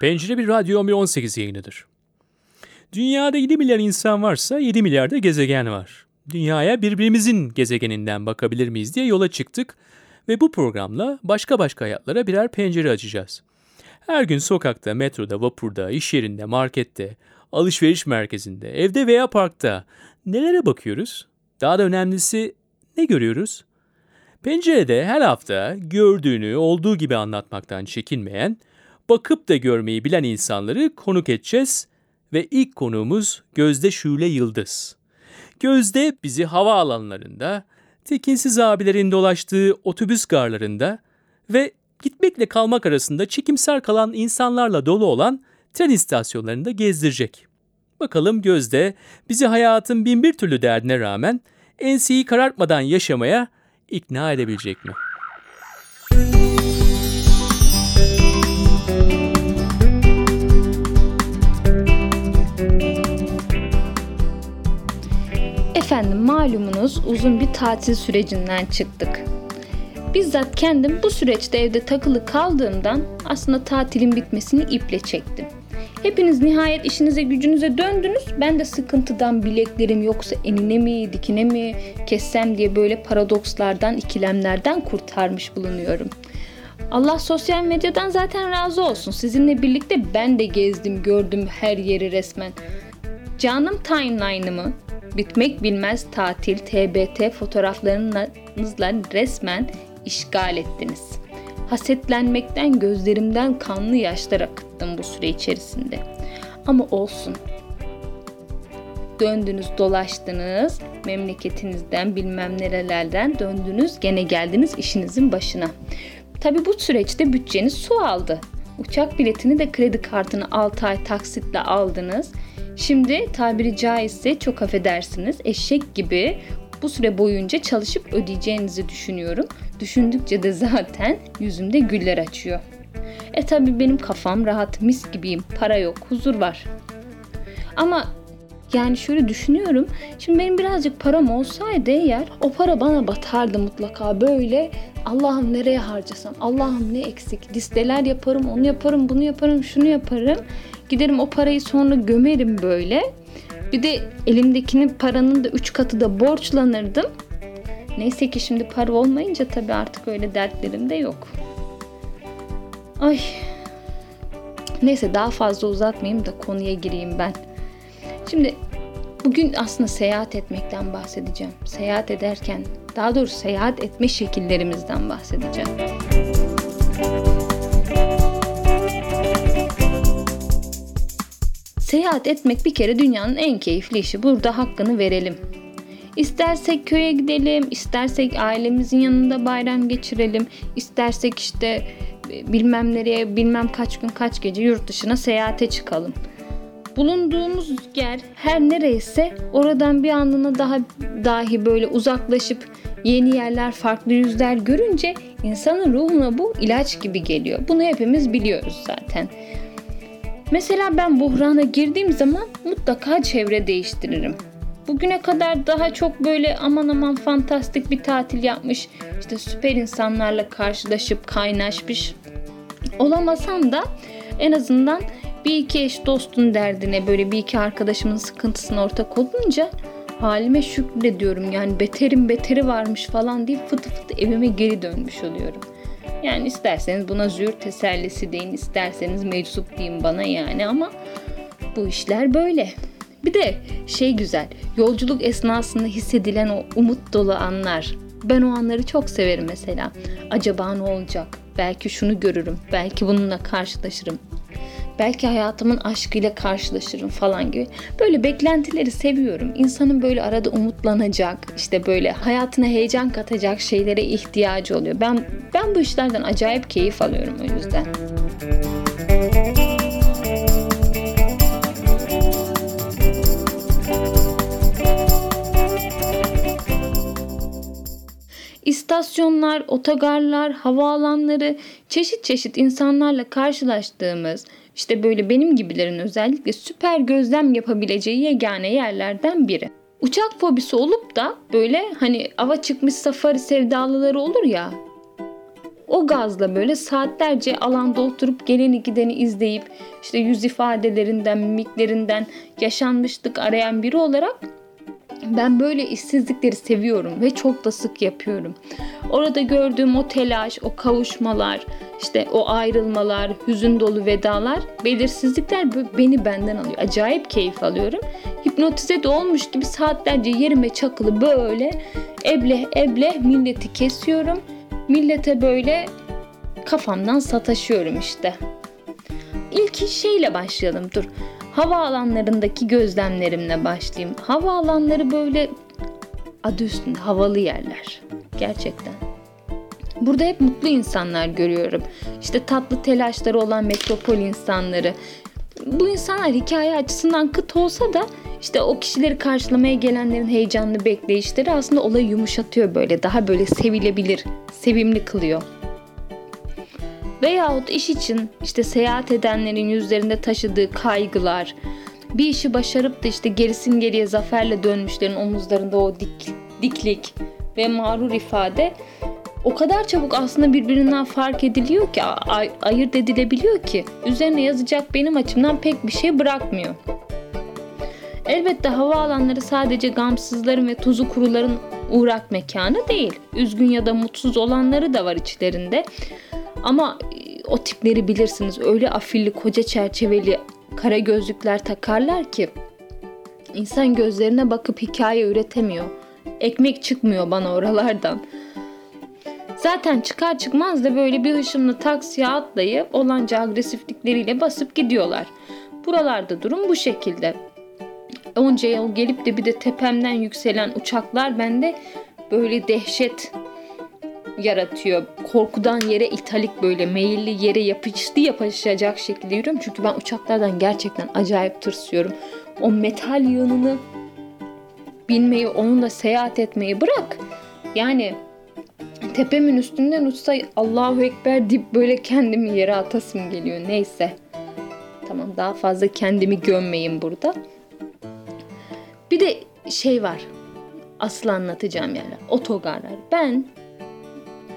Pencere bir Radyo 1118 yayınıdır. Dünyada 7 milyar insan varsa 7 milyarda gezegen var. Dünyaya birbirimizin gezegeninden bakabilir miyiz diye yola çıktık ve bu programla başka başka hayatlara birer pencere açacağız. Her gün sokakta, metroda, vapurda, iş yerinde, markette, alışveriş merkezinde, evde veya parkta nelere bakıyoruz? Daha da önemlisi ne görüyoruz? Pencerede her hafta gördüğünü olduğu gibi anlatmaktan çekinmeyen, bakıp da görmeyi bilen insanları konuk edeceğiz ve ilk konuğumuz Gözde Şule Yıldız. Gözde bizi hava alanlarında, tekinsiz abilerin dolaştığı otobüs garlarında ve gitmekle kalmak arasında çekimser kalan insanlarla dolu olan tren istasyonlarında gezdirecek. Bakalım Gözde bizi hayatın binbir türlü derdine rağmen enseyi karartmadan yaşamaya ikna edebilecek mi? Malumunuz uzun bir tatil sürecinden çıktık. Bizzat kendim bu süreçte evde takılı kaldığımdan aslında tatilin bitmesini iple çektim. Hepiniz nihayet işinize gücünüze döndünüz. Ben de sıkıntıdan bileklerim yoksa enine mi dikine mi kessem diye böyle paradokslardan ikilemlerden kurtarmış bulunuyorum. Allah sosyal medyadan zaten razı olsun. Sizinle birlikte ben de gezdim gördüm her yeri resmen. Canım timeline'ımı bitmek bilmez tatil TBT fotoğraflarınızla resmen işgal ettiniz. Hasetlenmekten gözlerimden kanlı yaşlar akıttım bu süre içerisinde. Ama olsun. Döndünüz dolaştınız, memleketinizden bilmem nerelerden döndünüz, gene geldiniz işinizin başına. Tabi bu süreçte bütçeniz su aldı. Uçak biletini de kredi kartını 6 ay taksitle aldınız. Şimdi tabiri caizse çok affedersiniz eşek gibi bu süre boyunca çalışıp ödeyeceğinizi düşünüyorum. Düşündükçe de zaten yüzümde güller açıyor. E tabi benim kafam rahat, mis gibiyim, para yok, huzur var. Ama yani şöyle düşünüyorum. Şimdi benim birazcık param olsaydı eğer o para bana batardı mutlaka böyle. Allah'ım nereye harcasam? Allah'ım ne eksik? Listeler yaparım, onu yaparım, bunu yaparım, şunu yaparım. Giderim o parayı sonra gömerim böyle. Bir de elimdekinin paranın da üç katı da borçlanırdım. Neyse ki şimdi para olmayınca tabii artık öyle dertlerim de yok. Ay. Neyse daha fazla uzatmayayım da konuya gireyim ben. Şimdi bugün aslında seyahat etmekten bahsedeceğim. Seyahat ederken, daha doğrusu seyahat etme şekillerimizden bahsedeceğim. Seyahat etmek bir kere dünyanın en keyifli işi. Burada hakkını verelim. İstersek köye gidelim, istersek ailemizin yanında bayram geçirelim, istersek işte e, bilmem nereye, bilmem kaç gün kaç gece yurt dışına seyahate çıkalım. Bulunduğumuz yer her nereyse oradan bir anlığına daha dahi böyle uzaklaşıp yeni yerler, farklı yüzler görünce insanın ruhuna bu ilaç gibi geliyor. Bunu hepimiz biliyoruz zaten. Mesela ben buhrana girdiğim zaman mutlaka çevre değiştiririm. Bugüne kadar daha çok böyle aman aman fantastik bir tatil yapmış, işte süper insanlarla karşılaşıp kaynaşmış olamasam da en azından bir iki eş dostun derdine böyle bir iki arkadaşımın sıkıntısına ortak olunca halime şükrediyorum. Yani beterin beteri varmış falan diye fıtı fıtı evime geri dönmüş oluyorum. Yani isterseniz buna zür tesellisi deyin, isterseniz meczup deyin bana yani ama bu işler böyle. Bir de şey güzel, yolculuk esnasında hissedilen o umut dolu anlar. Ben o anları çok severim mesela. Acaba ne olacak? Belki şunu görürüm, belki bununla karşılaşırım. Belki hayatımın aşkıyla karşılaşırım falan gibi. Böyle beklentileri seviyorum. İnsanın böyle arada umutlanacak, işte böyle hayatına heyecan katacak şeylere ihtiyacı oluyor. Ben ben bu işlerden acayip keyif alıyorum o yüzden. İstasyonlar, otogarlar, havaalanları, çeşit çeşit insanlarla karşılaştığımız, işte böyle benim gibilerin özellikle süper gözlem yapabileceği yegane yerlerden biri. Uçak fobisi olup da böyle hani ava çıkmış safari sevdalıları olur ya. o gazla böyle saatlerce alanda oturup geleni gideni izleyip işte yüz ifadelerinden, mimiklerinden yaşanmışlık arayan biri olarak ben böyle işsizlikleri seviyorum ve çok da sık yapıyorum. Orada gördüğüm o telaş, o kavuşmalar, işte o ayrılmalar, hüzün dolu vedalar, belirsizlikler beni benden alıyor. Acayip keyif alıyorum. Hipnotize de olmuş gibi saatlerce yerime çakılı böyle eble eble milleti kesiyorum. Millete böyle kafamdan sataşıyorum işte. İlk şeyle başlayalım dur. Havaalanlarındaki gözlemlerimle başlayayım. Havaalanları böyle adı üstünde havalı yerler. Gerçekten. Burada hep mutlu insanlar görüyorum. İşte tatlı telaşları olan metropol insanları. Bu insanlar hikaye açısından kıt olsa da işte o kişileri karşılamaya gelenlerin heyecanlı bekleyişleri aslında olayı yumuşatıyor böyle. Daha böyle sevilebilir, sevimli kılıyor. Veyahut iş için işte seyahat edenlerin yüzlerinde taşıdığı kaygılar, bir işi başarıp da işte gerisin geriye zaferle dönmüşlerin omuzlarında o dik, diklik ve mağrur ifade o kadar çabuk aslında birbirinden fark ediliyor ki, ay- ayırt edilebiliyor ki üzerine yazacak benim açımdan pek bir şey bırakmıyor. Elbette havaalanları sadece gamsızların ve tuzu kuruların uğrak mekanı değil. Üzgün ya da mutsuz olanları da var içlerinde. Ama e, o tipleri bilirsiniz. Öyle afilli, koca çerçeveli kara gözlükler takarlar ki insan gözlerine bakıp hikaye üretemiyor. Ekmek çıkmıyor bana oralardan. Zaten çıkar çıkmaz da böyle bir hışımlı taksiye atlayıp olanca agresiflikleriyle basıp gidiyorlar. Buralarda durum bu şekilde. Onca yıl gelip de bir de tepemden yükselen uçaklar bende böyle dehşet yaratıyor. Korkudan yere italik böyle meyilli yere yapıştı yapışacak şekilde yürüyorum. Çünkü ben uçaklardan gerçekten acayip tırsıyorum. O metal yığınını binmeyi, onunla seyahat etmeyi bırak. Yani tepemin üstünden uçsa Allahu Ekber deyip böyle kendimi yere atasım geliyor. Neyse. Tamam daha fazla kendimi gömmeyeyim burada. Bir de şey var. Asıl anlatacağım yerler. Otogarlar. Ben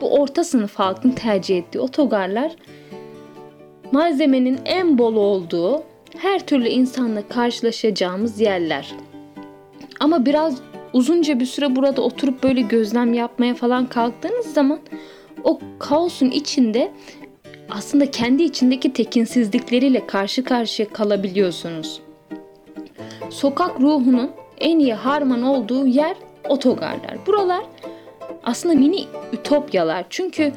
bu orta sınıf halkın tercih ettiği otogarlar malzemenin en bol olduğu her türlü insanla karşılaşacağımız yerler. Ama biraz uzunca bir süre burada oturup böyle gözlem yapmaya falan kalktığınız zaman o kaosun içinde aslında kendi içindeki tekinsizlikleriyle karşı karşıya kalabiliyorsunuz. Sokak ruhunun en iyi harman olduğu yer otogarlar. Buralar aslında mini ütopyalar. Çünkü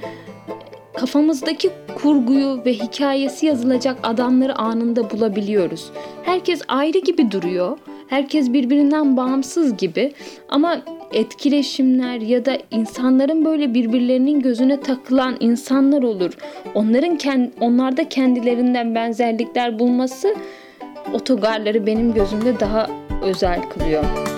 kafamızdaki kurguyu ve hikayesi yazılacak adamları anında bulabiliyoruz. Herkes ayrı gibi duruyor. Herkes birbirinden bağımsız gibi ama etkileşimler ya da insanların böyle birbirlerinin gözüne takılan insanlar olur. Onların kend, onlarda kendilerinden benzerlikler bulması otogarları benim gözümde daha özel kılıyor.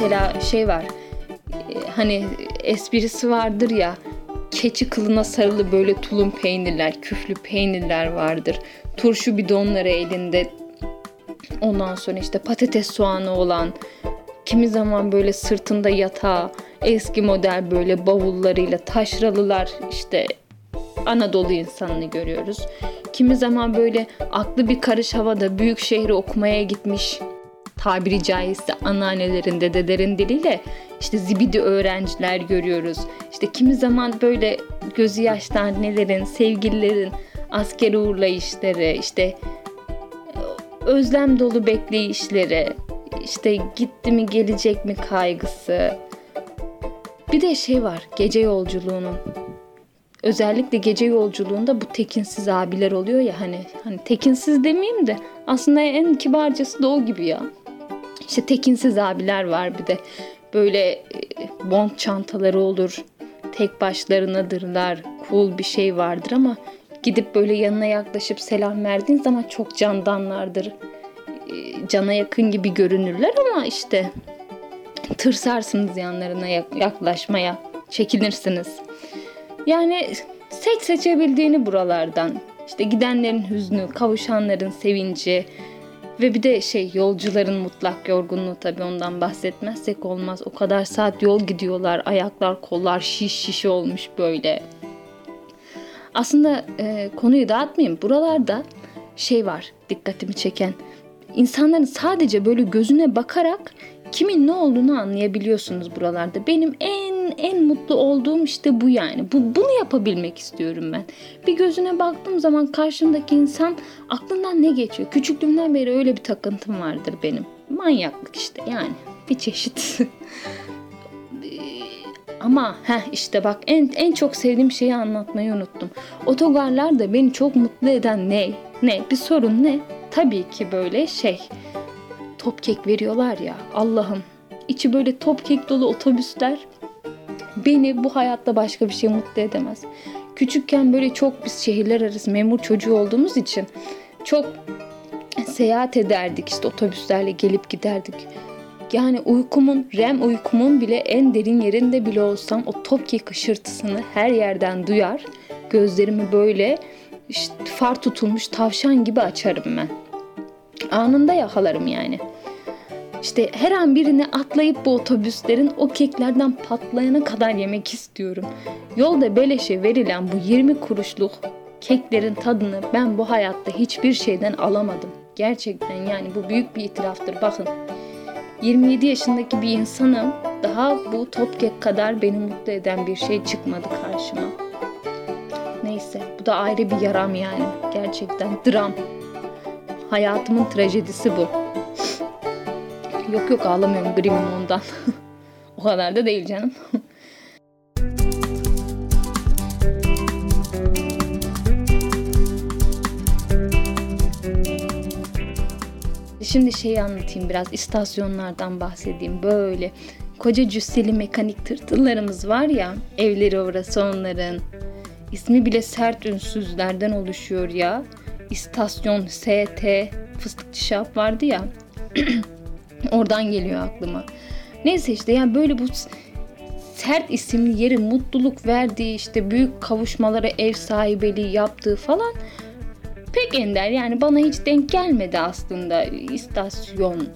Mesela şey var. E, hani esprisi vardır ya. Keçi kılına sarılı böyle tulum peynirler, küflü peynirler vardır. Turşu bidonları elinde. Ondan sonra işte patates soğanı olan, kimi zaman böyle sırtında yatağı, eski model böyle bavullarıyla taşralılar işte Anadolu insanını görüyoruz. Kimi zaman böyle aklı bir karış havada büyük şehri okumaya gitmiş tabiri caizse anneannelerin, dedelerin diliyle işte zibidi öğrenciler görüyoruz. İşte kimi zaman böyle gözü yaşlı annelerin, sevgililerin asker uğurlayışları, işte özlem dolu bekleyişleri, işte gitti mi gelecek mi kaygısı. Bir de şey var gece yolculuğunun. Özellikle gece yolculuğunda bu tekinsiz abiler oluyor ya hani hani tekinsiz demeyeyim de aslında en kibarcası da o gibi ya. İşte tekinsiz abiler var bir de böyle e, bond çantaları olur. Tek başlarınadırlar. Cool bir şey vardır ama gidip böyle yanına yaklaşıp selam verdiğin zaman çok candanlardır. E, cana yakın gibi görünürler ama işte tırsarsınız yanlarına yaklaşmaya, çekinirsiniz. Yani seç seçebildiğini buralardan. İşte gidenlerin hüznü, kavuşanların sevinci, Ve bir de şey yolcuların mutlak yorgunluğu tabii ondan bahsetmezsek olmaz. O kadar saat yol gidiyorlar. Ayaklar kollar şiş şiş olmuş böyle. Aslında e, konuyu dağıtmayayım. Buralarda şey var dikkatimi çeken. İnsanların sadece böyle gözüne bakarak kimin ne olduğunu anlayabiliyorsunuz buralarda. Benim en en mutlu olduğum işte bu yani. Bu bunu yapabilmek istiyorum ben. Bir gözüne baktığım zaman karşımdaki insan aklından ne geçiyor? Küçüklüğümden beri öyle bir takıntım vardır benim. Manyaklık işte yani bir çeşit. Ama heh işte bak en en çok sevdiğim şeyi anlatmayı unuttum. Otogarlar da beni çok mutlu eden ne? Ne? Bir sorun ne? Tabii ki böyle şey top kek veriyorlar ya Allah'ım. içi böyle top kek dolu otobüsler beni bu hayatta başka bir şey mutlu edemez. Küçükken böyle çok biz şehirler arası memur çocuğu olduğumuz için çok seyahat ederdik işte otobüslerle gelip giderdik. Yani uykumun, REM uykumun bile en derin yerinde bile olsam o top kek ışırtısını her yerden duyar. Gözlerimi böyle işte far tutulmuş tavşan gibi açarım ben. Anında yakalarım yani. İşte her an birini atlayıp bu otobüslerin o keklerden patlayana kadar yemek istiyorum. Yolda beleşe verilen bu 20 kuruşluk keklerin tadını ben bu hayatta hiçbir şeyden alamadım. Gerçekten yani bu büyük bir itiraftır. Bakın 27 yaşındaki bir insanım. Daha bu top kek kadar beni mutlu eden bir şey çıkmadı karşıma. Neyse bu da ayrı bir yaram yani. Gerçekten dram. Hayatımın trajedisi bu. Yok yok ağlamıyorum grimim ondan. o kadar da değil canım. Şimdi şeyi anlatayım biraz istasyonlardan bahsedeyim böyle. Koca cüsseli mekanik tırtıllarımız var ya evleri orası onların. İsmi bile sert ünsüzlerden oluşuyor ya. İstasyon ST fıstıkçı şap vardı ya. Oradan geliyor aklıma. Neyse işte yani böyle bu sert isimli yeri mutluluk verdiği işte büyük kavuşmalara ev sahibeliği yaptığı falan pek ender yani bana hiç denk gelmedi aslında istasyon.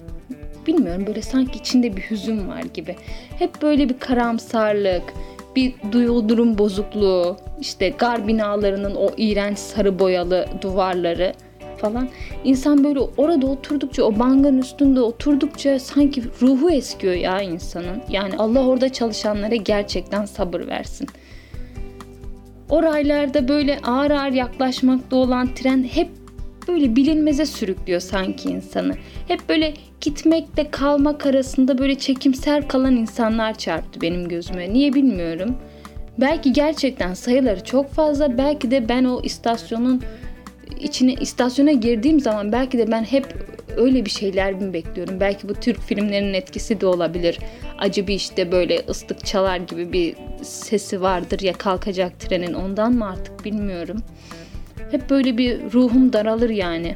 Bilmiyorum böyle sanki içinde bir hüzün var gibi. Hep böyle bir karamsarlık, bir duygu durum bozukluğu, işte gar binalarının o iğrenç sarı boyalı duvarları falan. İnsan böyle orada oturdukça, o banganın üstünde oturdukça sanki ruhu eskiyor ya insanın. Yani Allah orada çalışanlara gerçekten sabır versin. O raylarda böyle ağır ağır yaklaşmakta olan tren hep böyle bilinmeze sürüklüyor sanki insanı. Hep böyle gitmekle kalmak arasında böyle çekimser kalan insanlar çarptı benim gözüme. Niye bilmiyorum. Belki gerçekten sayıları çok fazla. Belki de ben o istasyonun içine istasyona girdiğim zaman belki de ben hep öyle bir şeyler mi bekliyorum? Belki bu Türk filmlerinin etkisi de olabilir. Acı bir işte böyle ıslık çalar gibi bir sesi vardır ya kalkacak trenin ondan mı artık bilmiyorum. Hep böyle bir ruhum daralır yani.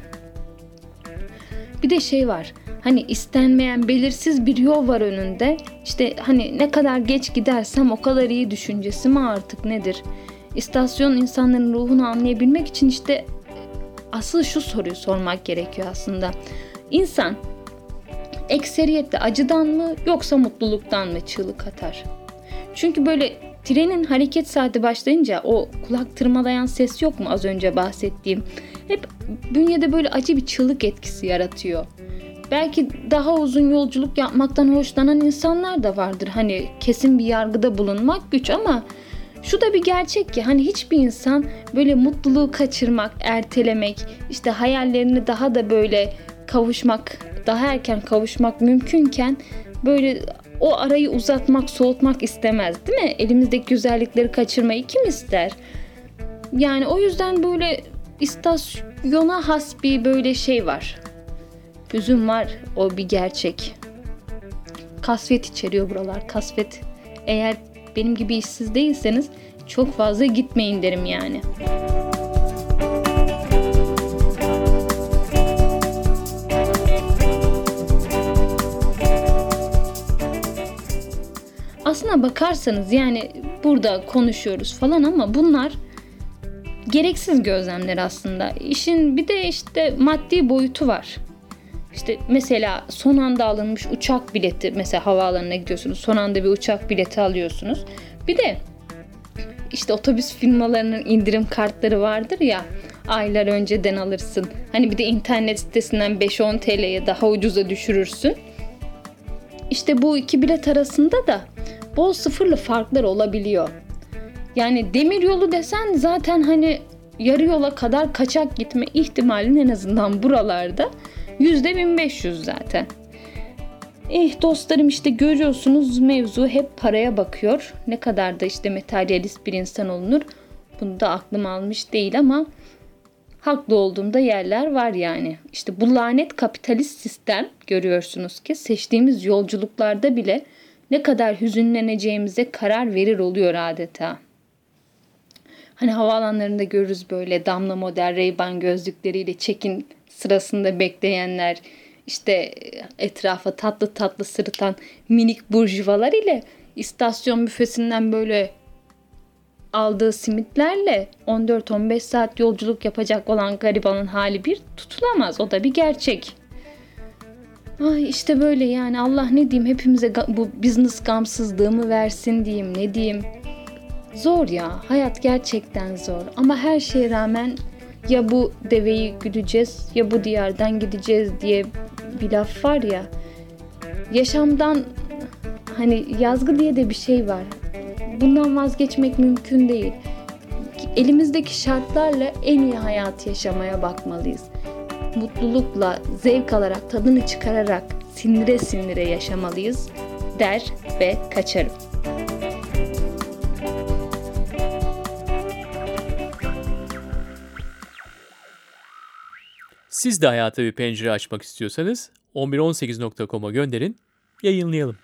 Bir de şey var. Hani istenmeyen belirsiz bir yol var önünde. İşte hani ne kadar geç gidersem o kadar iyi düşüncesi mi artık nedir? İstasyon insanların ruhunu anlayabilmek için işte asıl şu soruyu sormak gerekiyor aslında. İnsan ekseriyetle acıdan mı yoksa mutluluktan mı çığlık atar? Çünkü böyle trenin hareket saati başlayınca o kulak tırmalayan ses yok mu az önce bahsettiğim? Hep bünyede böyle acı bir çığlık etkisi yaratıyor. Belki daha uzun yolculuk yapmaktan hoşlanan insanlar da vardır. Hani kesin bir yargıda bulunmak güç ama şu da bir gerçek ki hani hiçbir insan böyle mutluluğu kaçırmak, ertelemek, işte hayallerini daha da böyle kavuşmak, daha erken kavuşmak mümkünken böyle o arayı uzatmak, soğutmak istemez değil mi? Elimizdeki güzellikleri kaçırmayı kim ister? Yani o yüzden böyle istasyona has bir böyle şey var. Hüzün var, o bir gerçek. Kasvet içeriyor buralar, kasvet. Eğer benim gibi işsiz değilseniz çok fazla gitmeyin derim yani. Aslına bakarsanız yani burada konuşuyoruz falan ama bunlar gereksiz gözlemler aslında. İşin bir de işte maddi boyutu var. İşte mesela son anda alınmış uçak bileti mesela havaalanına gidiyorsunuz son anda bir uçak bileti alıyorsunuz. Bir de işte otobüs firmalarının indirim kartları vardır ya aylar önceden alırsın. Hani bir de internet sitesinden 5-10 TL'ye daha ucuza düşürürsün. İşte bu iki bilet arasında da bol sıfırlı farklar olabiliyor. Yani demir yolu desen zaten hani yarı yola kadar kaçak gitme ihtimalin en azından buralarda %1500 zaten. Eh dostlarım işte görüyorsunuz mevzu hep paraya bakıyor. Ne kadar da işte materyalist bir insan olunur. Bunu da aklım almış değil ama haklı olduğumda yerler var yani. İşte bu lanet kapitalist sistem görüyorsunuz ki seçtiğimiz yolculuklarda bile ne kadar hüzünleneceğimize karar verir oluyor adeta. Hani havaalanlarında görürüz böyle damla model Ray-Ban gözlükleriyle çekin sırasında bekleyenler, işte etrafa tatlı tatlı sırıtan minik burjuvalar ile istasyon büfesinden böyle aldığı simitlerle 14-15 saat yolculuk yapacak olan garibanın hali bir tutulamaz. O da bir gerçek. Ay işte böyle yani Allah ne diyeyim hepimize bu business gamsızlığımı versin diyeyim ne diyeyim. Zor ya hayat gerçekten zor ama her şeye rağmen ya bu deveyi güdeceğiz ya bu diyardan gideceğiz diye bir laf var ya. Yaşamdan hani yazgı diye de bir şey var. Bundan vazgeçmek mümkün değil. Elimizdeki şartlarla en iyi hayat yaşamaya bakmalıyız. Mutlulukla, zevk alarak, tadını çıkararak, sinire sinire yaşamalıyız der ve kaçarım. Siz de hayata bir pencere açmak istiyorsanız 1118.com'a gönderin, yayınlayalım.